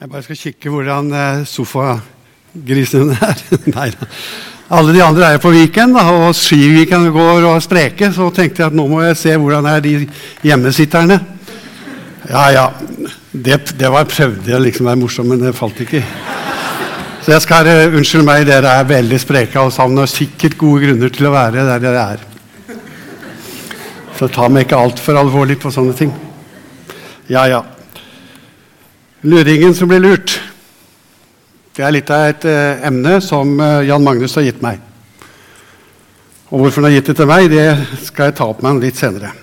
Jeg bare skal kikke hvordan eh, sofagrisen er. Nei da. Alle de andre er jo på Viken, og Skiviken går og er spreke. Så tenkte jeg at nå må jeg se hvordan er de hjemmesitterne. Ja, ja. Det, det var prøvde jeg liksom å være morsom, men det falt ikke. Så jeg skal uh, Unnskyld meg, dere er veldig spreke alle sammen. Og sikkert gode grunner til å være der dere er. Så ta meg ikke altfor alvorlig på sånne ting. Ja, ja. Luringen som blir lurt. Det er litt av et eh, emne som eh, Jan Magnus har gitt meg. Og hvorfor han har gitt det til meg, det skal jeg ta opp med han litt senere.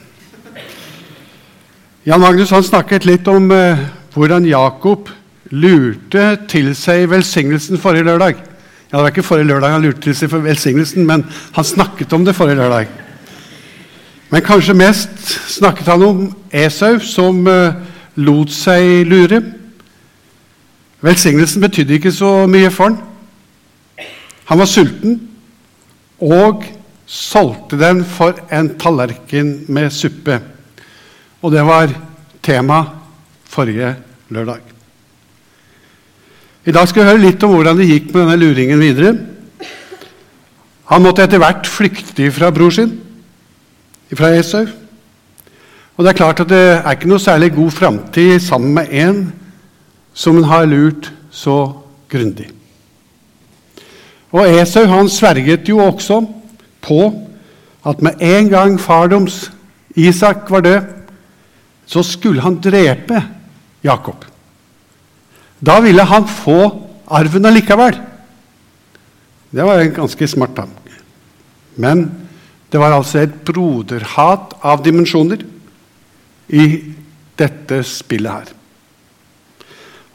Jan Magnus han snakket litt om eh, hvordan Jakob lurte til seg velsignelsen forrige lørdag. Ja, Det var ikke forrige lørdag han lurte til seg for velsignelsen, men han snakket om det forrige lørdag. Men kanskje mest snakket han om Esau, som eh, lot seg lure. Velsignelsen betydde ikke så mye for han. Han var sulten og solgte den for en tallerken med suppe. Og det var tema forrige lørdag. I dag skal vi høre litt om hvordan det gikk med denne luringen videre. Han måtte etter hvert flykte fra bror sin, fra Esau. Og det er klart at det er ikke noe særlig god framtid sammen med en som hun har lurt så grundig. Og Esau han sverget jo også på at med en gang fardoms Isak, var død, så skulle han drepe Jakob. Da ville han få arven allikevel. Det var en ganske smart tanke. Men det var altså et broderhat av dimensjoner i dette spillet her.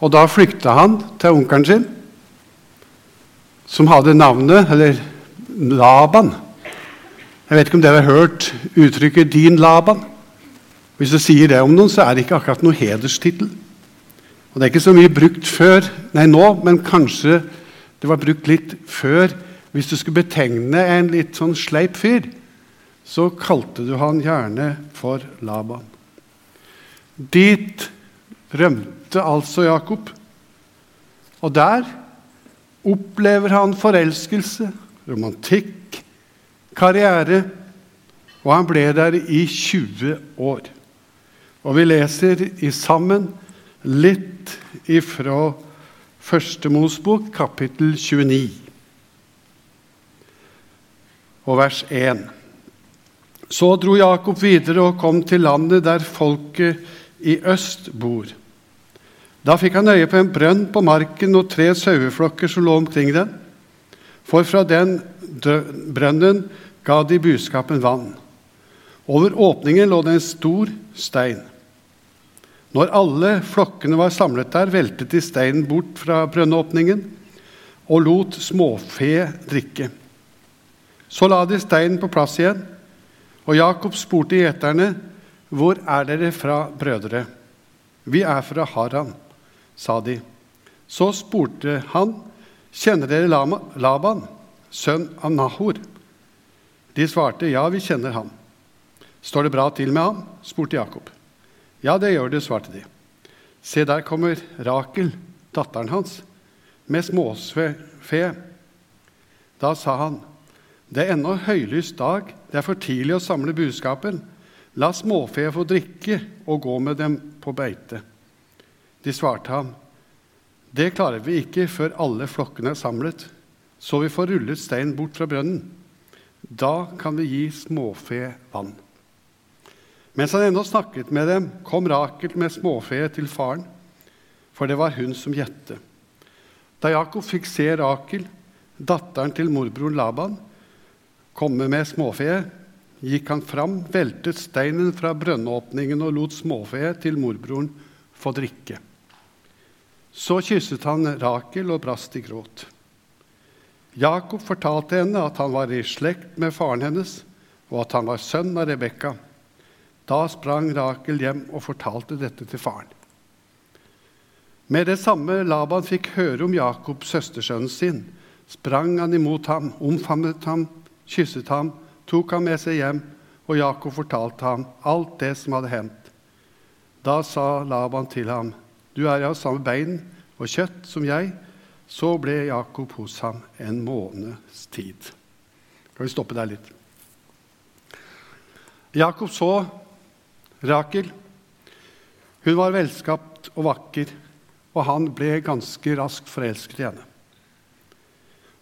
Og da flykta han til onkelen sin, som hadde navnet Eller Laban. Jeg vet ikke om dere har hørt uttrykket 'din Laban'. Hvis du sier det om noen, så er det ikke akkurat noen hederstittel. Og Det er ikke så mye brukt før, nei nå, men kanskje det var brukt litt før. Hvis du skulle betegne en litt sånn sleip fyr, så kalte du han gjerne for Laban. Dit rømte altså Jakob. Og der opplever han forelskelse, romantikk, karriere. Og han ble der i 20 år. Og vi leser i sammen litt ifra Første Mosbok, kapittel 29, og vers 1. Så dro Jakob videre og kom til landet der folket i øst bor. Da fikk han øye på en brønn på marken og tre saueflokker som lå omkring den. For fra den brønnen ga de buskapen vann. Over åpningen lå det en stor stein. Når alle flokkene var samlet der, veltet de steinen bort fra brønnåpningen og lot småfe drikke. Så la de steinen på plass igjen, og Jakob spurte gjeterne, 'Hvor er dere fra, brødre?' 'Vi er fra Haran', sa de. Så spurte han, 'Kjenner dere Laban, sønn av Nahor?' De svarte, 'Ja, vi kjenner ham'. 'Står det bra til med ham?' spurte Jakob. 'Ja, det gjør det', svarte de. 'Se, der kommer Rakel, datteren hans, med småfe.' Da sa han, 'Det er ennå høylys dag, det er for tidlig å samle buskapen.' La småfe få drikke og gå med dem på beite. De svarte ham, Det klarer vi ikke før alle flokkene er samlet, så vi får rullet stein bort fra brønnen. Da kan vi gi småfe vann. Mens han ennå snakket med dem, kom Rakel med småfe til faren, for det var hun som gjette. Da Jakob fikk se Rakel, datteren til morbroren Laban, komme med småfe, gikk han fram, veltet steinen fra brønnåpningen og lot småfe til morbroren få drikke. Så kysset han Rakel og brast i gråt. Jakob fortalte henne at han var i slekt med faren hennes, og at han var sønn av Rebekka. Da sprang Rakel hjem og fortalte dette til faren. Med det samme Laban fikk høre om Jakobs søstersønnen sin, sprang han imot ham, omfavnet ham, kysset ham tok ham med seg hjem, og Jakob fortalte ham alt det som hadde hendt. Da sa Laban til ham, 'Du er av samme bein og kjøtt som jeg, så ble Jakob hos ham en måneds tid. Kan vi stoppe der litt? Jakob så Rakel. Hun var velskapt og vakker, og han ble ganske raskt forelsket i henne.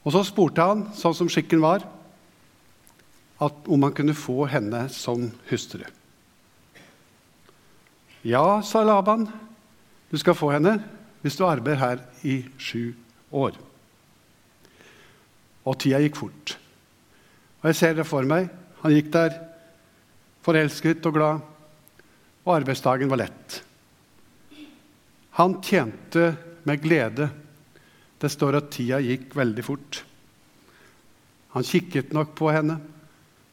Og Så spurte han, sånn som skikken var, om han kunne få henne som hustru. Ja, sa Laban, du skal få henne hvis du arbeider her i sju år. Og tida gikk fort. Og jeg ser det for meg. Han gikk der forelsket og glad, og arbeidsdagen var lett. Han tjente med glede. Det står at tida gikk veldig fort. Han kikket nok på henne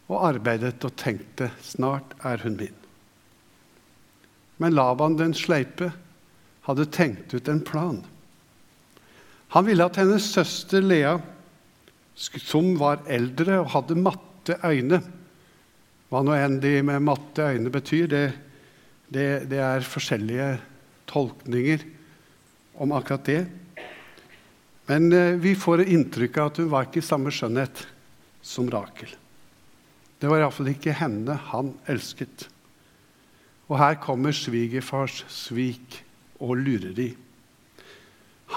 og arbeidet og tenkte snart er hun min. Men Laban den sleipe hadde tenkt ut en plan. Han ville at hennes søster Lea, som var eldre og hadde matte øyne Hva nå enn de med matte øyne betyr, det, det, det er forskjellige tolkninger om akkurat det. Men eh, vi får inntrykk av at hun var ikke i samme skjønnhet som Rakel. Det var iallfall ikke henne han elsket. Og her kommer svigerfars svik og lureri.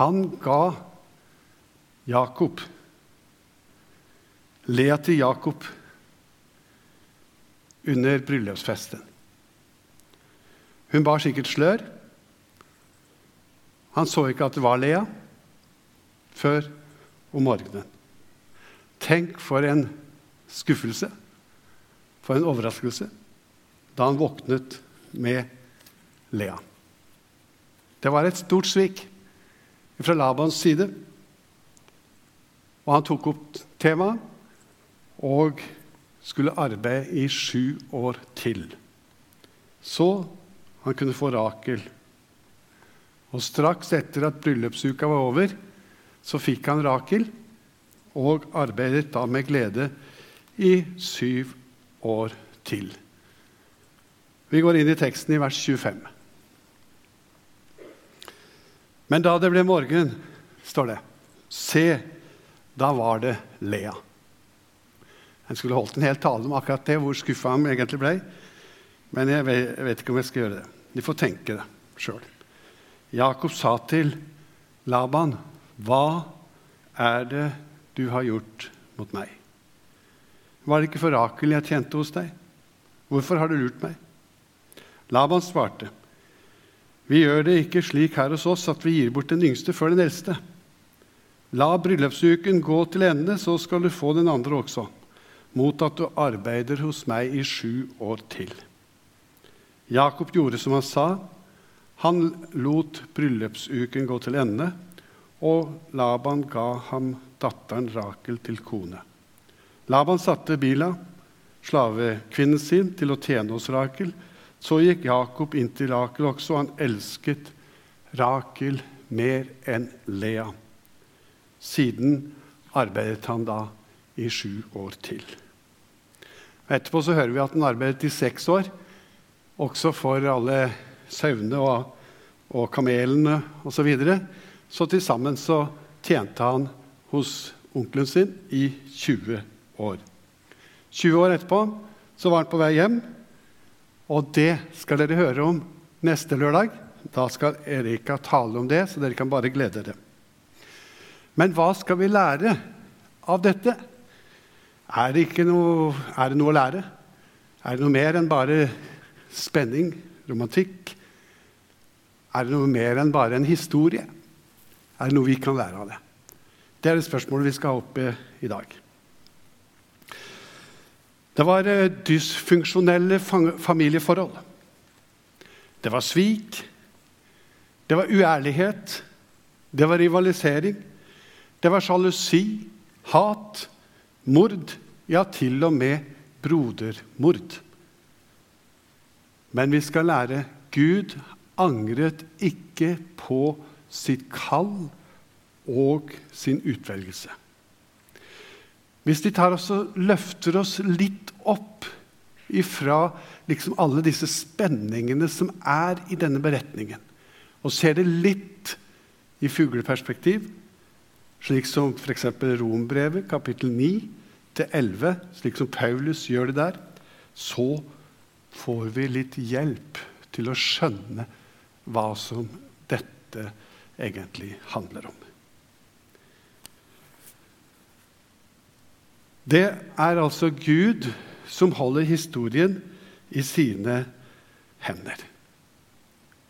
Han ga Jakob Lea til Jakob under bryllupsfesten. Hun bar sikkert slør. Han så ikke at det var Lea før om morgenen. Tenk for en skuffelse, for en overraskelse, da han våknet med Lea. Det var et stort svik fra Labans side. Og han tok opp temaet og skulle arbeide i sju år til. Så han kunne få Rakel. Og straks etter at bryllupsuka var over, så fikk han Rakel og arbeidet da med glede i syv år til. Vi går inn i teksten i vers 25. Men da det ble morgen, står det, se, da var det Lea. Jeg skulle holdt en hel tale om akkurat det, hvor skuffa han egentlig ble. Men jeg vet, jeg vet, ikke om jeg skal gjøre det. De får tenke det sjøl. Jakob sa til Laban, 'Hva er det du har gjort mot meg?' 'Var det ikke for Rakel jeg tjente hos deg?' 'Hvorfor har du lurt meg?' Laban svarte, 'Vi gjør det ikke slik her hos oss at vi gir bort den yngste før den eldste.' 'La bryllupsuken gå til ende, så skal du få den andre også.' 'Mot at du arbeider hos meg i sju år til.' Jakob gjorde som han sa. Han lot bryllupsuken gå til ende, og Laban ga ham datteren Rakel til kone. Laban satte Bila, slavekvinnen sin, til å tjene hos Rakel, så gikk Jakob inn til Rakel også, og han elsket Rakel mer enn Lea. Siden arbeidet han da i sju år til. Etterpå så hører vi at han arbeidet i seks år, også for alle sauene og, og kamelene osv. Så, videre. så til sammen så tjente han hos onkelen sin i 20 år. 20 år etterpå så var han på vei hjem og det skal dere høre om neste lørdag. Da skal Erika tale om det, så dere kan bare glede dere. Men hva skal vi lære av dette? Er det, noe, er det noe å lære? Er det noe mer enn bare spenning, romantikk? Er det noe mer enn bare en historie? Er det noe vi kan lære av det? Det er det spørsmålet vi skal ha oppe i dag. Det var eh, dysfunksjonelle familieforhold. Det var svik. Det var uærlighet. Det var rivalisering. Det var sjalusi, hat, mord, ja, til og med brodermord. Men vi skal lære Gud angret ikke på sitt kall og sin utvelgelse. Hvis de tar oss og løfter oss litt opp ifra liksom alle disse spenningene som er i denne beretningen, og ser det litt i fugleperspektiv, slik som f.eks. Rombrevet kapittel 9 til 11, slik som Paulus gjør det der, så får vi litt hjelp til å skjønne hva som dette egentlig handler om. Det er altså Gud som holder historien i sine hender.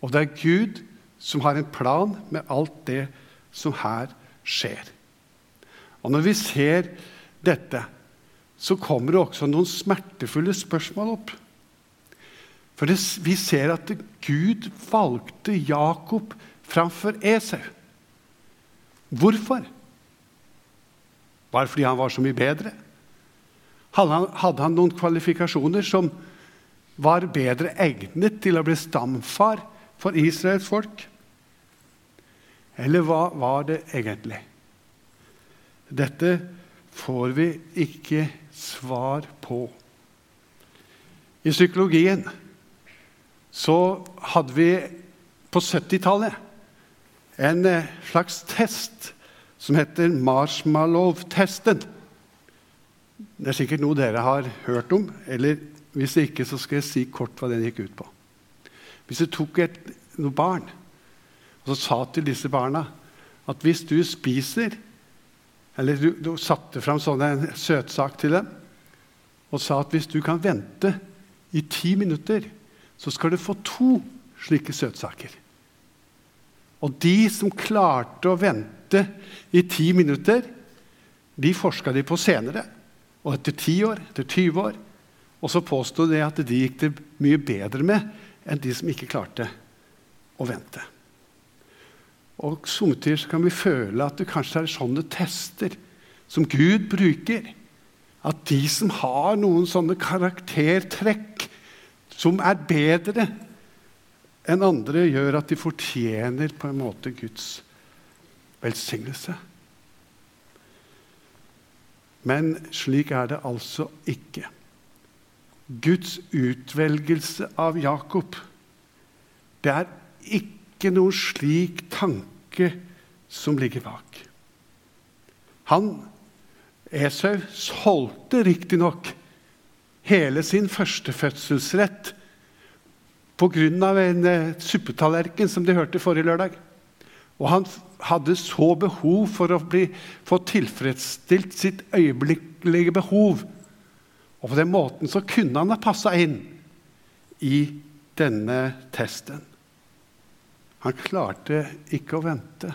Og det er Gud som har en plan med alt det som her skjer. Og når vi ser dette, så kommer det også noen smertefulle spørsmål opp. For det, vi ser at Gud valgte Jakob framfor Esau. Hvorfor? Bare fordi han var så mye bedre? Hadde han, hadde han noen kvalifikasjoner som var bedre egnet til å bli stamfar for Israels folk? Eller hva var det egentlig? Dette får vi ikke svar på. I psykologien så hadde vi på 70-tallet en eh, slags test som heter marshmallow-testen. Det er sikkert noe dere har hørt om. eller Hvis ikke, så skal jeg si kort hva den gikk ut på. Hvis du tok et, noen barn og så sa til disse barna at hvis du spiser Eller du, du satte fram sånne søtsak til dem og sa at hvis du kan vente i ti minutter, så skal du få to slike søtsaker. Og de som klarte å vente i ti minutter, de forska de på senere. Og etter ti år, etter 20 år. Og så påsto de at de gikk det mye bedre med enn de som ikke klarte å vente. Og Somtider kan vi føle at det kanskje er sånne tester som Gud bruker. At de som har noen sånne karaktertrekk som er bedre enn andre, gjør at de fortjener på en måte Guds velsignelse. Men slik er det altså ikke. Guds utvelgelse av Jakob, det er ikke noen slik tanke som ligger bak. Han, Esau, solgte riktignok hele sin førstefødselsrett pga. en eh, suppetallerken som de hørte forrige lørdag. Og han hadde så behov for å bli, få tilfredsstilt sitt øyeblikkelige behov. Og på den måten så kunne han ha passa inn i denne testen. Han klarte ikke å vente.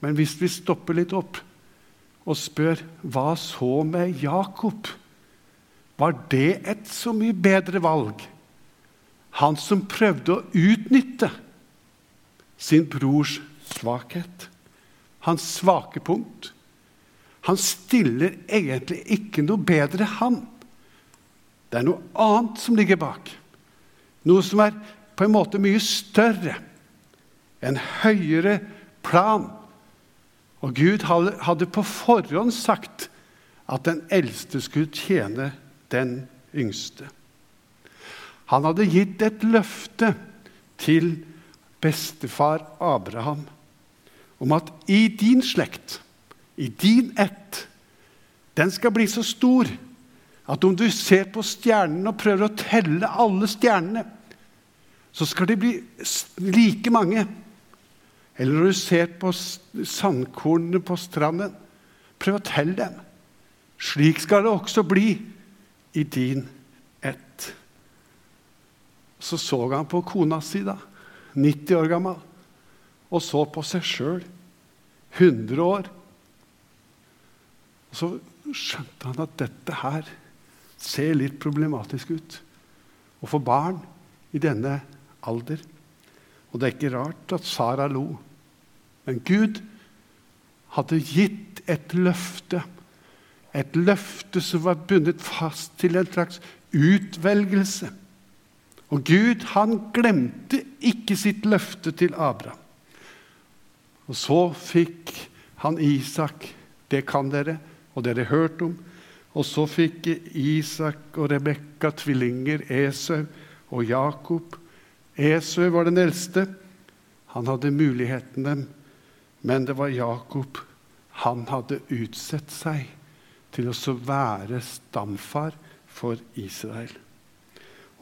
Men hvis vi stopper litt opp og spør hva så med Jakob? Var det et så mye bedre valg? Han som prøvde å utnytte sin brors svakhet, hans svake punkt. Han stiller egentlig ikke noe bedre, han. Det er noe annet som ligger bak. Noe som er på en måte mye større. En høyere plan. Og Gud hadde på forhånd sagt at den eldste skulle tjene den yngste. Han hadde gitt et løfte til bestefar Abraham om at i din slekt, i din ett, den skal bli så stor at om du ser på stjernene og prøver å telle alle stjernene, så skal de bli like mange. Eller når du ser på sandkornene på stranden, prøv å telle dem. Slik skal det også bli i din ett. Så så han på kona si, da. 90 år gammel, og så på seg sjøl 100 år. Og så skjønte han at dette her ser litt problematisk ut. Å få barn i denne alder. Og det er ikke rart at Sara lo. Men Gud hadde gitt et løfte. Et løfte som var bundet fast til en slags utvelgelse. Og Gud han glemte ikke sitt løfte til Abraham. Og så fikk han Isak. Det kan dere, og dere har hørt om. Og så fikk Isak og Rebekka tvillinger, Esau og Jakob. Esau var den eldste. Han hadde muligheten dem, men det var Jakob. Han hadde utsett seg til å være stamfar for Israel.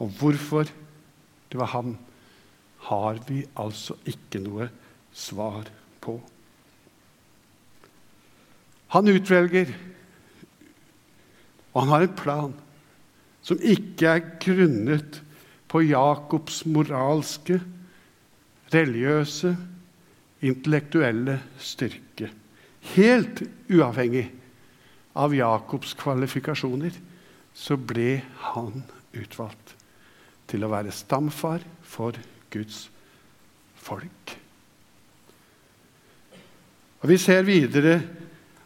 Og hvorfor det var han, har vi altså ikke noe svar på. Han utvelger, og han har en plan som ikke er grunnet på Jakobs moralske, religiøse, intellektuelle styrke. Helt uavhengig av Jakobs kvalifikasjoner så ble han utvalgt til å være stamfar for Guds folk. Og Vi ser videre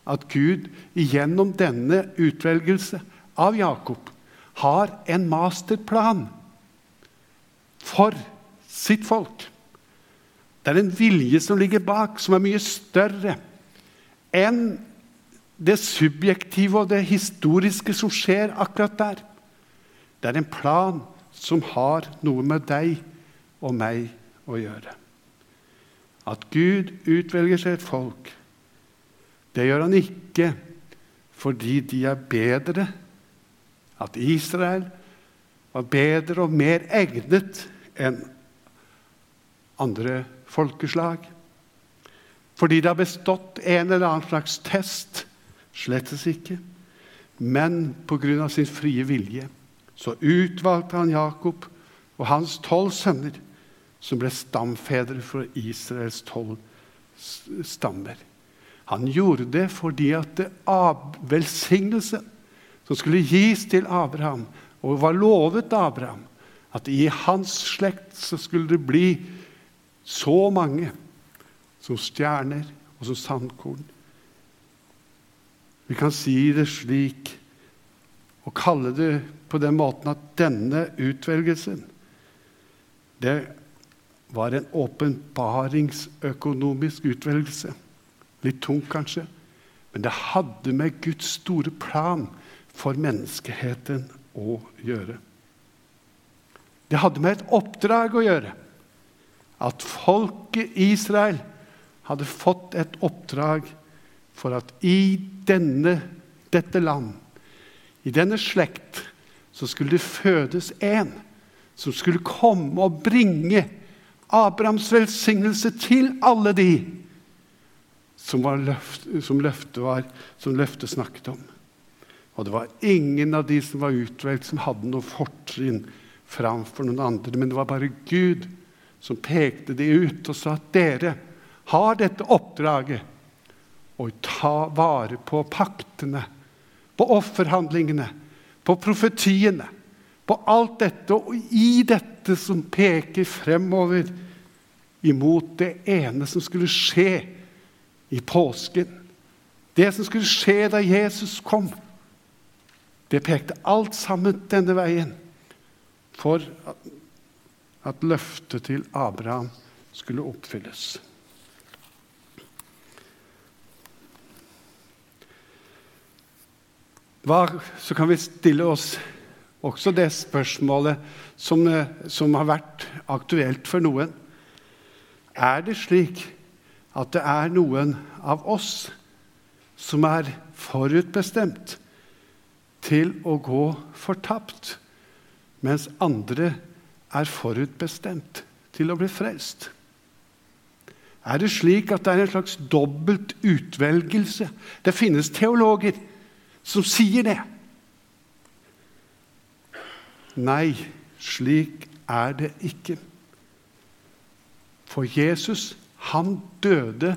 at Gud gjennom denne utvelgelse av Jakob har en masterplan for sitt folk. Det er en vilje som ligger bak, som er mye større enn det subjektive og det historiske som skjer akkurat der. Det er en plan som har noe med deg og meg å gjøre. At Gud utvelger seg et folk, det gjør han ikke fordi de er bedre. At Israel var bedre og mer egnet enn andre folkeslag. Fordi det har bestått en eller annen slags test. Slettes ikke. Men pga. sin frie vilje så utvalgte han Jakob og hans tolv sønner, som ble stamfedre for Israels tolv stammer. Han gjorde det fordi at det velsignelse som skulle gis til Abraham, og var lovet Abraham, at i hans slekt så skulle det bli så mange som stjerner og som sandkorn. Vi kan si det slik og kalle det på den måten at denne utvelgelsen det var en åpenbaringsøkonomisk utvelgelse. Litt tung, kanskje, men det hadde med Guds store plan for menneskeheten å gjøre. Det hadde med et oppdrag å gjøre. At folket Israel hadde fått et oppdrag for at i denne, dette land, i denne slekt, så skulle det fødes en som skulle komme og bringe Abrahams velsignelse til alle de som, løft, som, løftet, var, som løftet snakket om. Og det var ingen av de som var utvalgt, som hadde noe fortrinn framfor noen andre. Men det var bare Gud som pekte de ut og sa at dere har dette oppdraget å ta vare på paktene, på offerhandlingene, på profetiene, på alt dette. Og i dette som peker fremover imot det ene som skulle skje i påsken. Det som skulle skje da Jesus kom. Det pekte alt sammen denne veien for at løftet til Abraham skulle oppfylles. Hva, så kan vi stille oss også det spørsmålet som, som har vært aktuelt for noen. Er det slik at det er noen av oss som er forutbestemt til å gå fortapt, mens andre er forutbestemt til å bli frelst? Er det slik at det er en slags dobbelt utvelgelse? Det finnes teologer som sier det. Nei, slik er det ikke. For Jesus han døde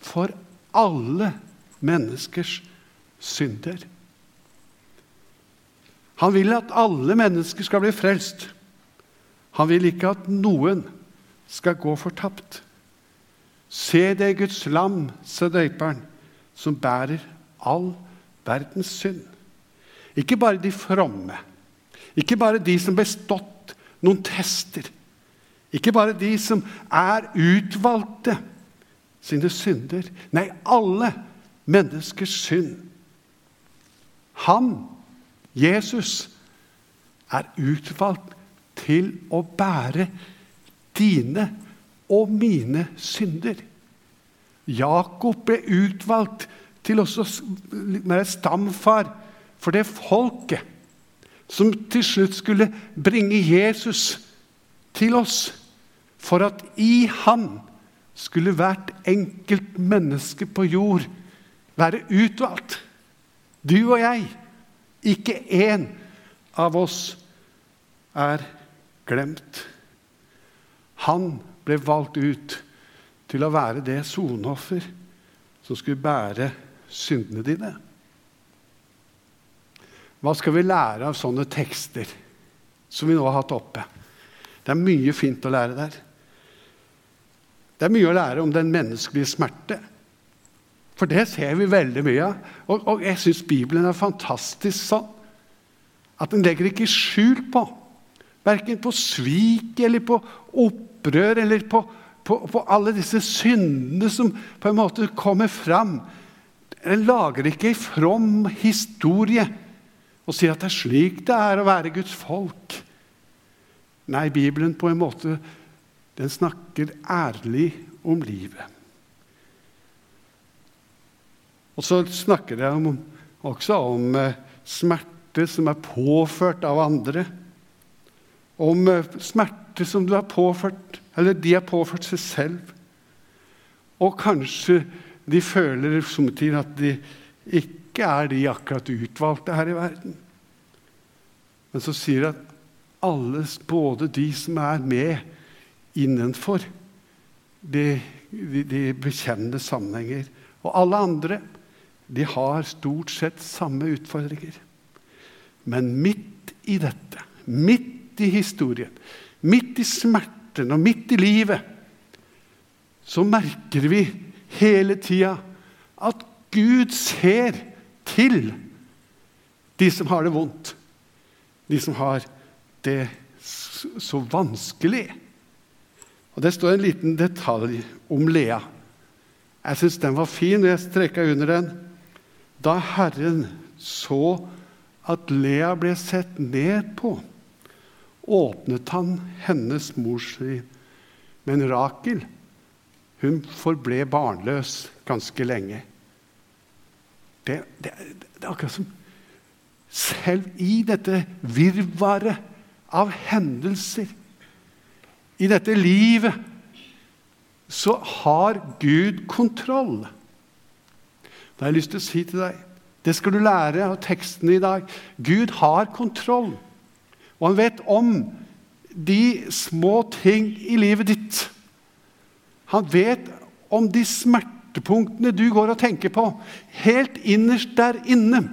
for alle menneskers synder. Han vil at alle mennesker skal bli frelst. Han vil ikke at noen skal gå fortapt. Se det Guds lam, sa døyperen, som bærer all verdens synd. Ikke bare de fromme, ikke bare de som bestått noen tester ikke bare de som er utvalgte sine synder. Nei, alle menneskers synd. Han, Jesus, er utvalgt til å bære dine og mine synder. Jakob ble utvalgt til også være stamfar for det folket som til slutt skulle bringe Jesus til oss, for at i han skulle hvert enkelt menneske på jord være utvalgt. Du og jeg. Ikke én av oss er glemt. Han ble valgt ut til å være det soneoffer som skulle bære syndene dine. Hva skal vi lære av sånne tekster som vi nå har hatt oppe? Det er mye fint å lære der. Det er mye å lære om den menneskelige smerte. For det ser vi veldig mye av. Og, og jeg syns Bibelen er fantastisk sånn at den legger ikke skjul på Verken på svik eller på opprør eller på, på, på, alle disse syndene som på en måte kommer fram. Den lager ikke ei from historie og sier at det er slik det er å være Guds folk. Nei, Bibelen på en måte den snakker ærlig om livet. Og så snakker jeg om, også om eh, smerte som er påført av andre. Om eh, smerte som du har påført, eller de har påført seg selv. Og kanskje de føler sommertid at de ikke er de akkurat utvalgte her i verden. Men så sier det at alle, både de som er med innenfor de, de, de bekjennende sammenhenger, og alle andre, de har stort sett samme utfordringer. Men midt i dette, midt i historien, midt i smerten og midt i livet, så merker vi hele tida at Gud ser til de som har det vondt. De som har det så vanskelig. Og Det står en liten detalj om Lea. Jeg syns den var fin, og jeg streka under den. Da Herren så at Lea ble sett ned på, åpnet han hennes mors liv. Men Rakel hun forble barnløs ganske lenge. Det, det, det er akkurat som Selv i dette virvaret av hendelser, i dette livet, så har Gud kontroll. Det har jeg lyst til å si til deg det skal du lære av tekstene i dag. Gud har kontroll. Og han vet om de små ting i livet ditt. Han vet om de smertepunktene du går og tenker på, helt innerst der inne.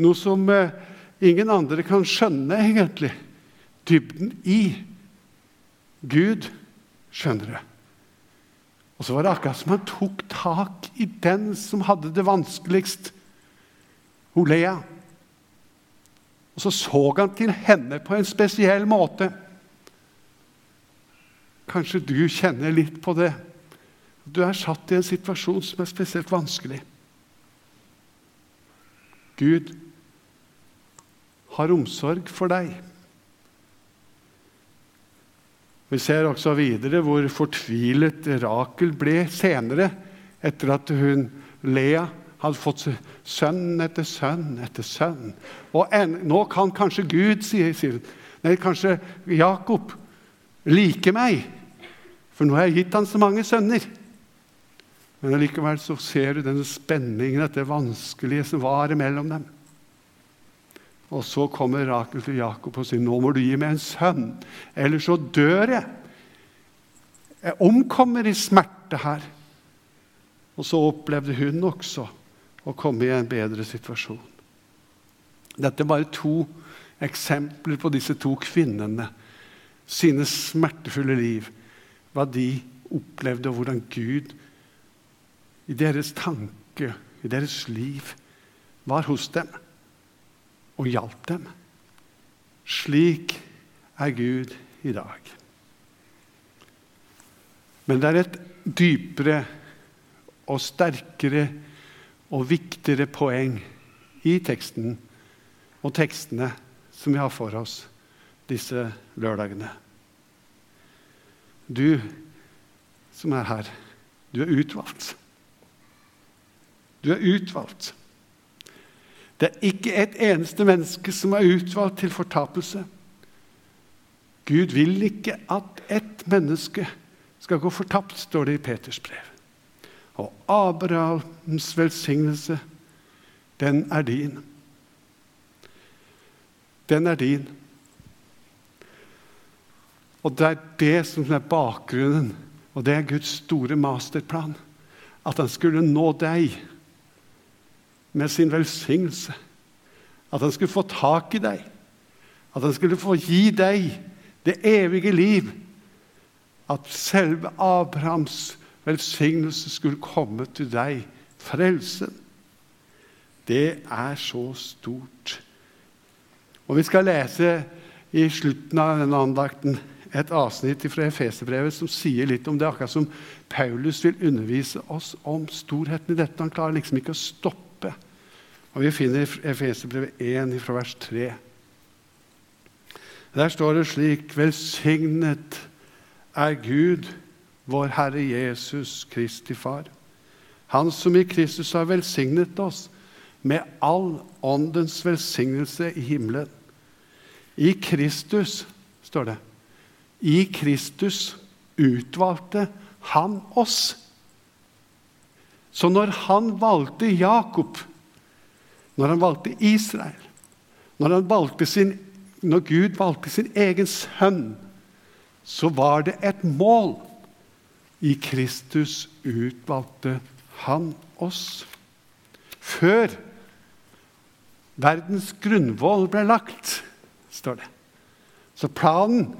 Noe som eh, ingen andre kan skjønne, egentlig. Dybden i. Gud skjønner det. Og så var det akkurat som han tok tak i den som hadde det vanskeligst, hun Lea. Og så så han til henne på en spesiell måte. Kanskje du kjenner litt på det. Du er satt i en situasjon som er spesielt vanskelig. Gud har omsorg for deg. Vi ser også videre hvor fortvilet Rakel ble senere, etter at hun, Lea, hadde fått sønn etter sønn etter sønn. Og en, nå kan kanskje Gud, sier, sier Nei, kanskje Jakob like meg, for nå har jeg gitt han så mange sønner. Men allikevel så ser du denne spenningen, dette vanskelige som var mellom dem. Og så kommer Rakel til Jakob og sier, 'Nå må du gi meg en sønn, ellers så dør jeg.' Jeg omkommer i smerte her. Og så opplevde hun også å komme i en bedre situasjon. Dette er bare to eksempler på disse to kvinnene. Sine smertefulle liv. Hva de opplevde, og hvordan Gud i deres tanke, i deres liv, var hos dem og hjalp dem. Slik er Gud i dag. Men det er et dypere og sterkere og viktigere poeng i teksten og tekstene som vi har for oss disse lørdagene. Du som er her. Du er utvalgt. Du er utvalgt. Det er ikke et eneste menneske som er utvalgt til fortapelse. Gud vil ikke at ett menneske skal gå fortapt, står det i Peters brev. Og Abrahams velsignelse, den er din. Den er din. Og det er det som er bakgrunnen, og det er Guds store masterplan. At han skulle nå deg med sin velsignelse. At han skulle få tak i deg. At han skulle få gi deg det evige liv. At selve Abrahams velsignelse skulle komme til deg. Frelsen. Det er så stort. Og Vi skal lese i slutten av denne andakten et avsnitt fra Efeserbrevet som sier litt om det, akkurat som Paulus vil undervise oss om storheten i dette. Han klarer liksom ikke å stoppe. Og Vi finner Efeserbrevet 1 fra vers 3. Der står det slik.: Velsignet er Gud, vår Herre Jesus Kristi Far. Han som i Kristus har velsignet oss med all åndens velsignelse i himmelen. I Kristus, står det, i Kristus utvalgte han oss. Så når han valgte Jakob, når han valgte Israel, når, valgte sin, når Gud valgte sin egen sønn, så var det et mål. I Kristus utvalgte han oss. Før verdens grunnvoll ble lagt, står det. Så planen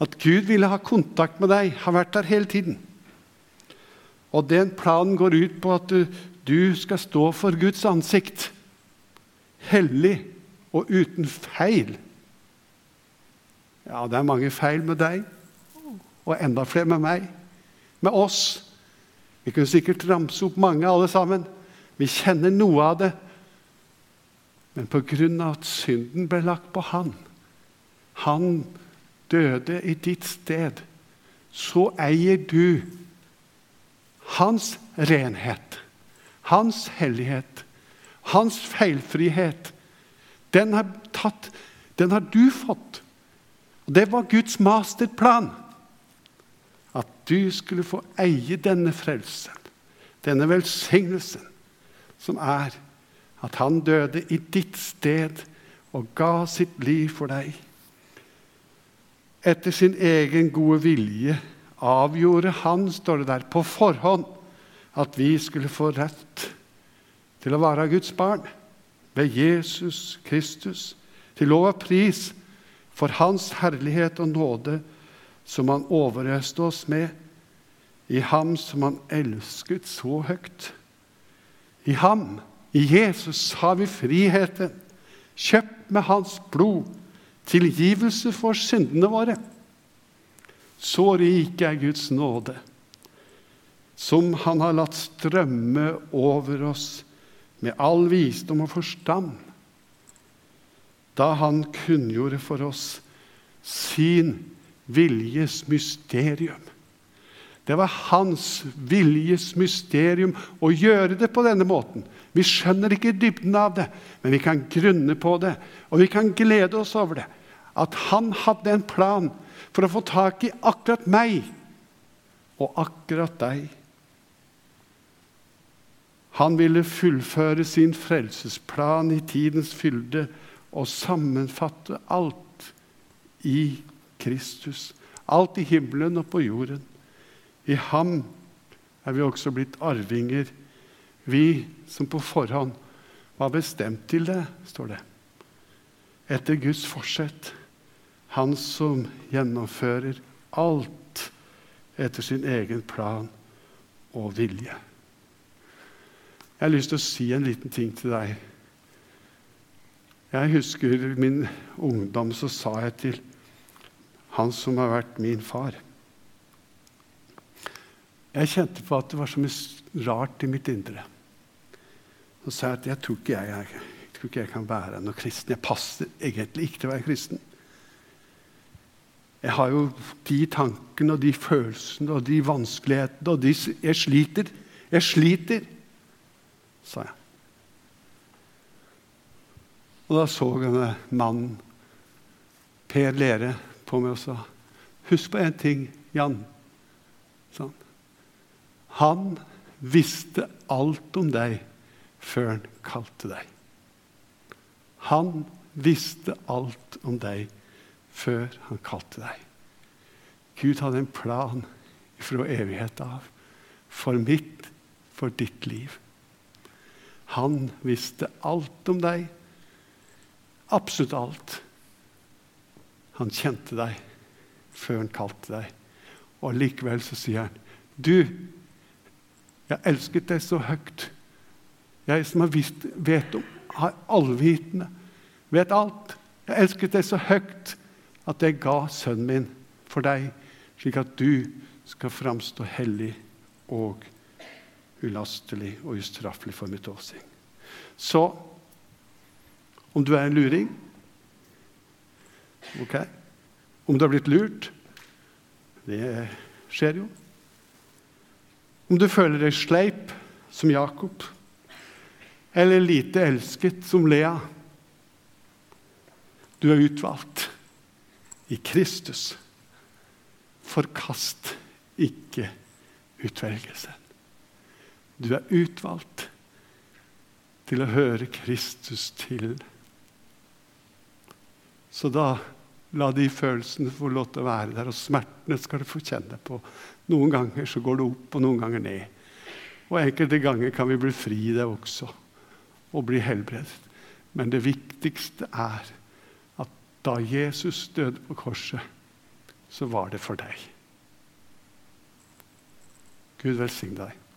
at Gud ville ha kontakt med deg, har vært der hele tiden. Og den planen går ut på at du, du skal stå for Guds ansikt. Hellig og uten feil. Ja, det er mange feil med deg, og enda flere med meg. Med oss. Vi kunne sikkert ramse opp mange, alle sammen. Vi kjenner noe av det. Men pga. at synden ble lagt på han, han døde i ditt sted, så eier du hans renhet, hans hellighet, hans feilfrihet. Den har, tatt, den har du fått. Og Det var Guds masterplan. At du skulle få eie denne frelsen, denne velsignelsen, som er at han døde i ditt sted og ga sitt liv for deg etter sin egen gode vilje avgjorde han, står det der, på forhånd at vi skulle få rett til å være Guds barn ved Jesus Kristus, til lov og pris for Hans herlighet og nåde, som Han overøste oss med, i Ham som Han elsket så høyt. I Ham, i Jesus, har vi friheten, kjøpt med Hans blod tilgivelse for syndene våre. Så rik er Guds nåde, som Han har latt strømme over oss med all visdom og forstand, da Han kunngjorde for oss sin viljes mysterium. Det var hans viljes mysterium å gjøre det på denne måten. Vi skjønner ikke dybden av det, men vi kan grunne på det, og vi kan glede oss over det at han hadde en plan for å få tak i akkurat meg og akkurat deg. Han ville fullføre sin frelsesplan i tidens fylde og sammenfatte alt i Kristus. Alt i himmelen og på jorden. I ham er vi også blitt arvinger, vi som på forhånd var bestemt til det, står det. Etter Guds forsett. Han som gjennomfører alt etter sin egen plan og vilje. Jeg har lyst til å si en liten ting til deg. Jeg husker min ungdom, så sa jeg til han som har vært min far Jeg kjente på at det var så mye rart i mitt indre. Så sa jeg at jeg tror ikke jeg, jeg, tror ikke jeg kan være noe kristen. Jeg passer egentlig ikke til å være kristen. Jeg har jo de tankene og de følelsene og de vanskelighetene og de, Jeg sliter. Jeg sliter, sa jeg. Og da så denne mannen, Per Lere, på meg og sa Husk på én ting, Jan. Sånn. Han visste alt om deg før han kalte deg. Han visste alt om deg før han kalte deg. Gud hadde en plan fra evighet av for mitt, for ditt liv. Han visste alt om deg Absolutt alt. Han kjente deg før han kalte deg. Og likevel så sier han, 'Du, jeg elsket deg så høyt.' Jeg som har visst, vet om, har allvitende, vet alt. Jeg elsket deg så høyt at jeg ga sønnen min for deg, slik at du skal framstå hellig og ulastelig og ustraffelig for mitt åsyn. Så om du er en luring Ok. Om du har blitt lurt Det skjer jo. Om du føler deg sleip som Jakob, eller lite elsket som Lea Du er utvalgt i Kristus. Forkast ikke utvelgelsen. Du er utvalgt til å høre Kristus til. Så da la de følelsene få lov til å være der, og smertene skal du få kjenne på. Noen ganger så går det opp, og noen ganger ned. Og enkelte ganger kan vi bli fri i det også, og bli helbredet. Men det viktigste er da Jesus døde på korset, så var det for deg. Gud velsigne deg.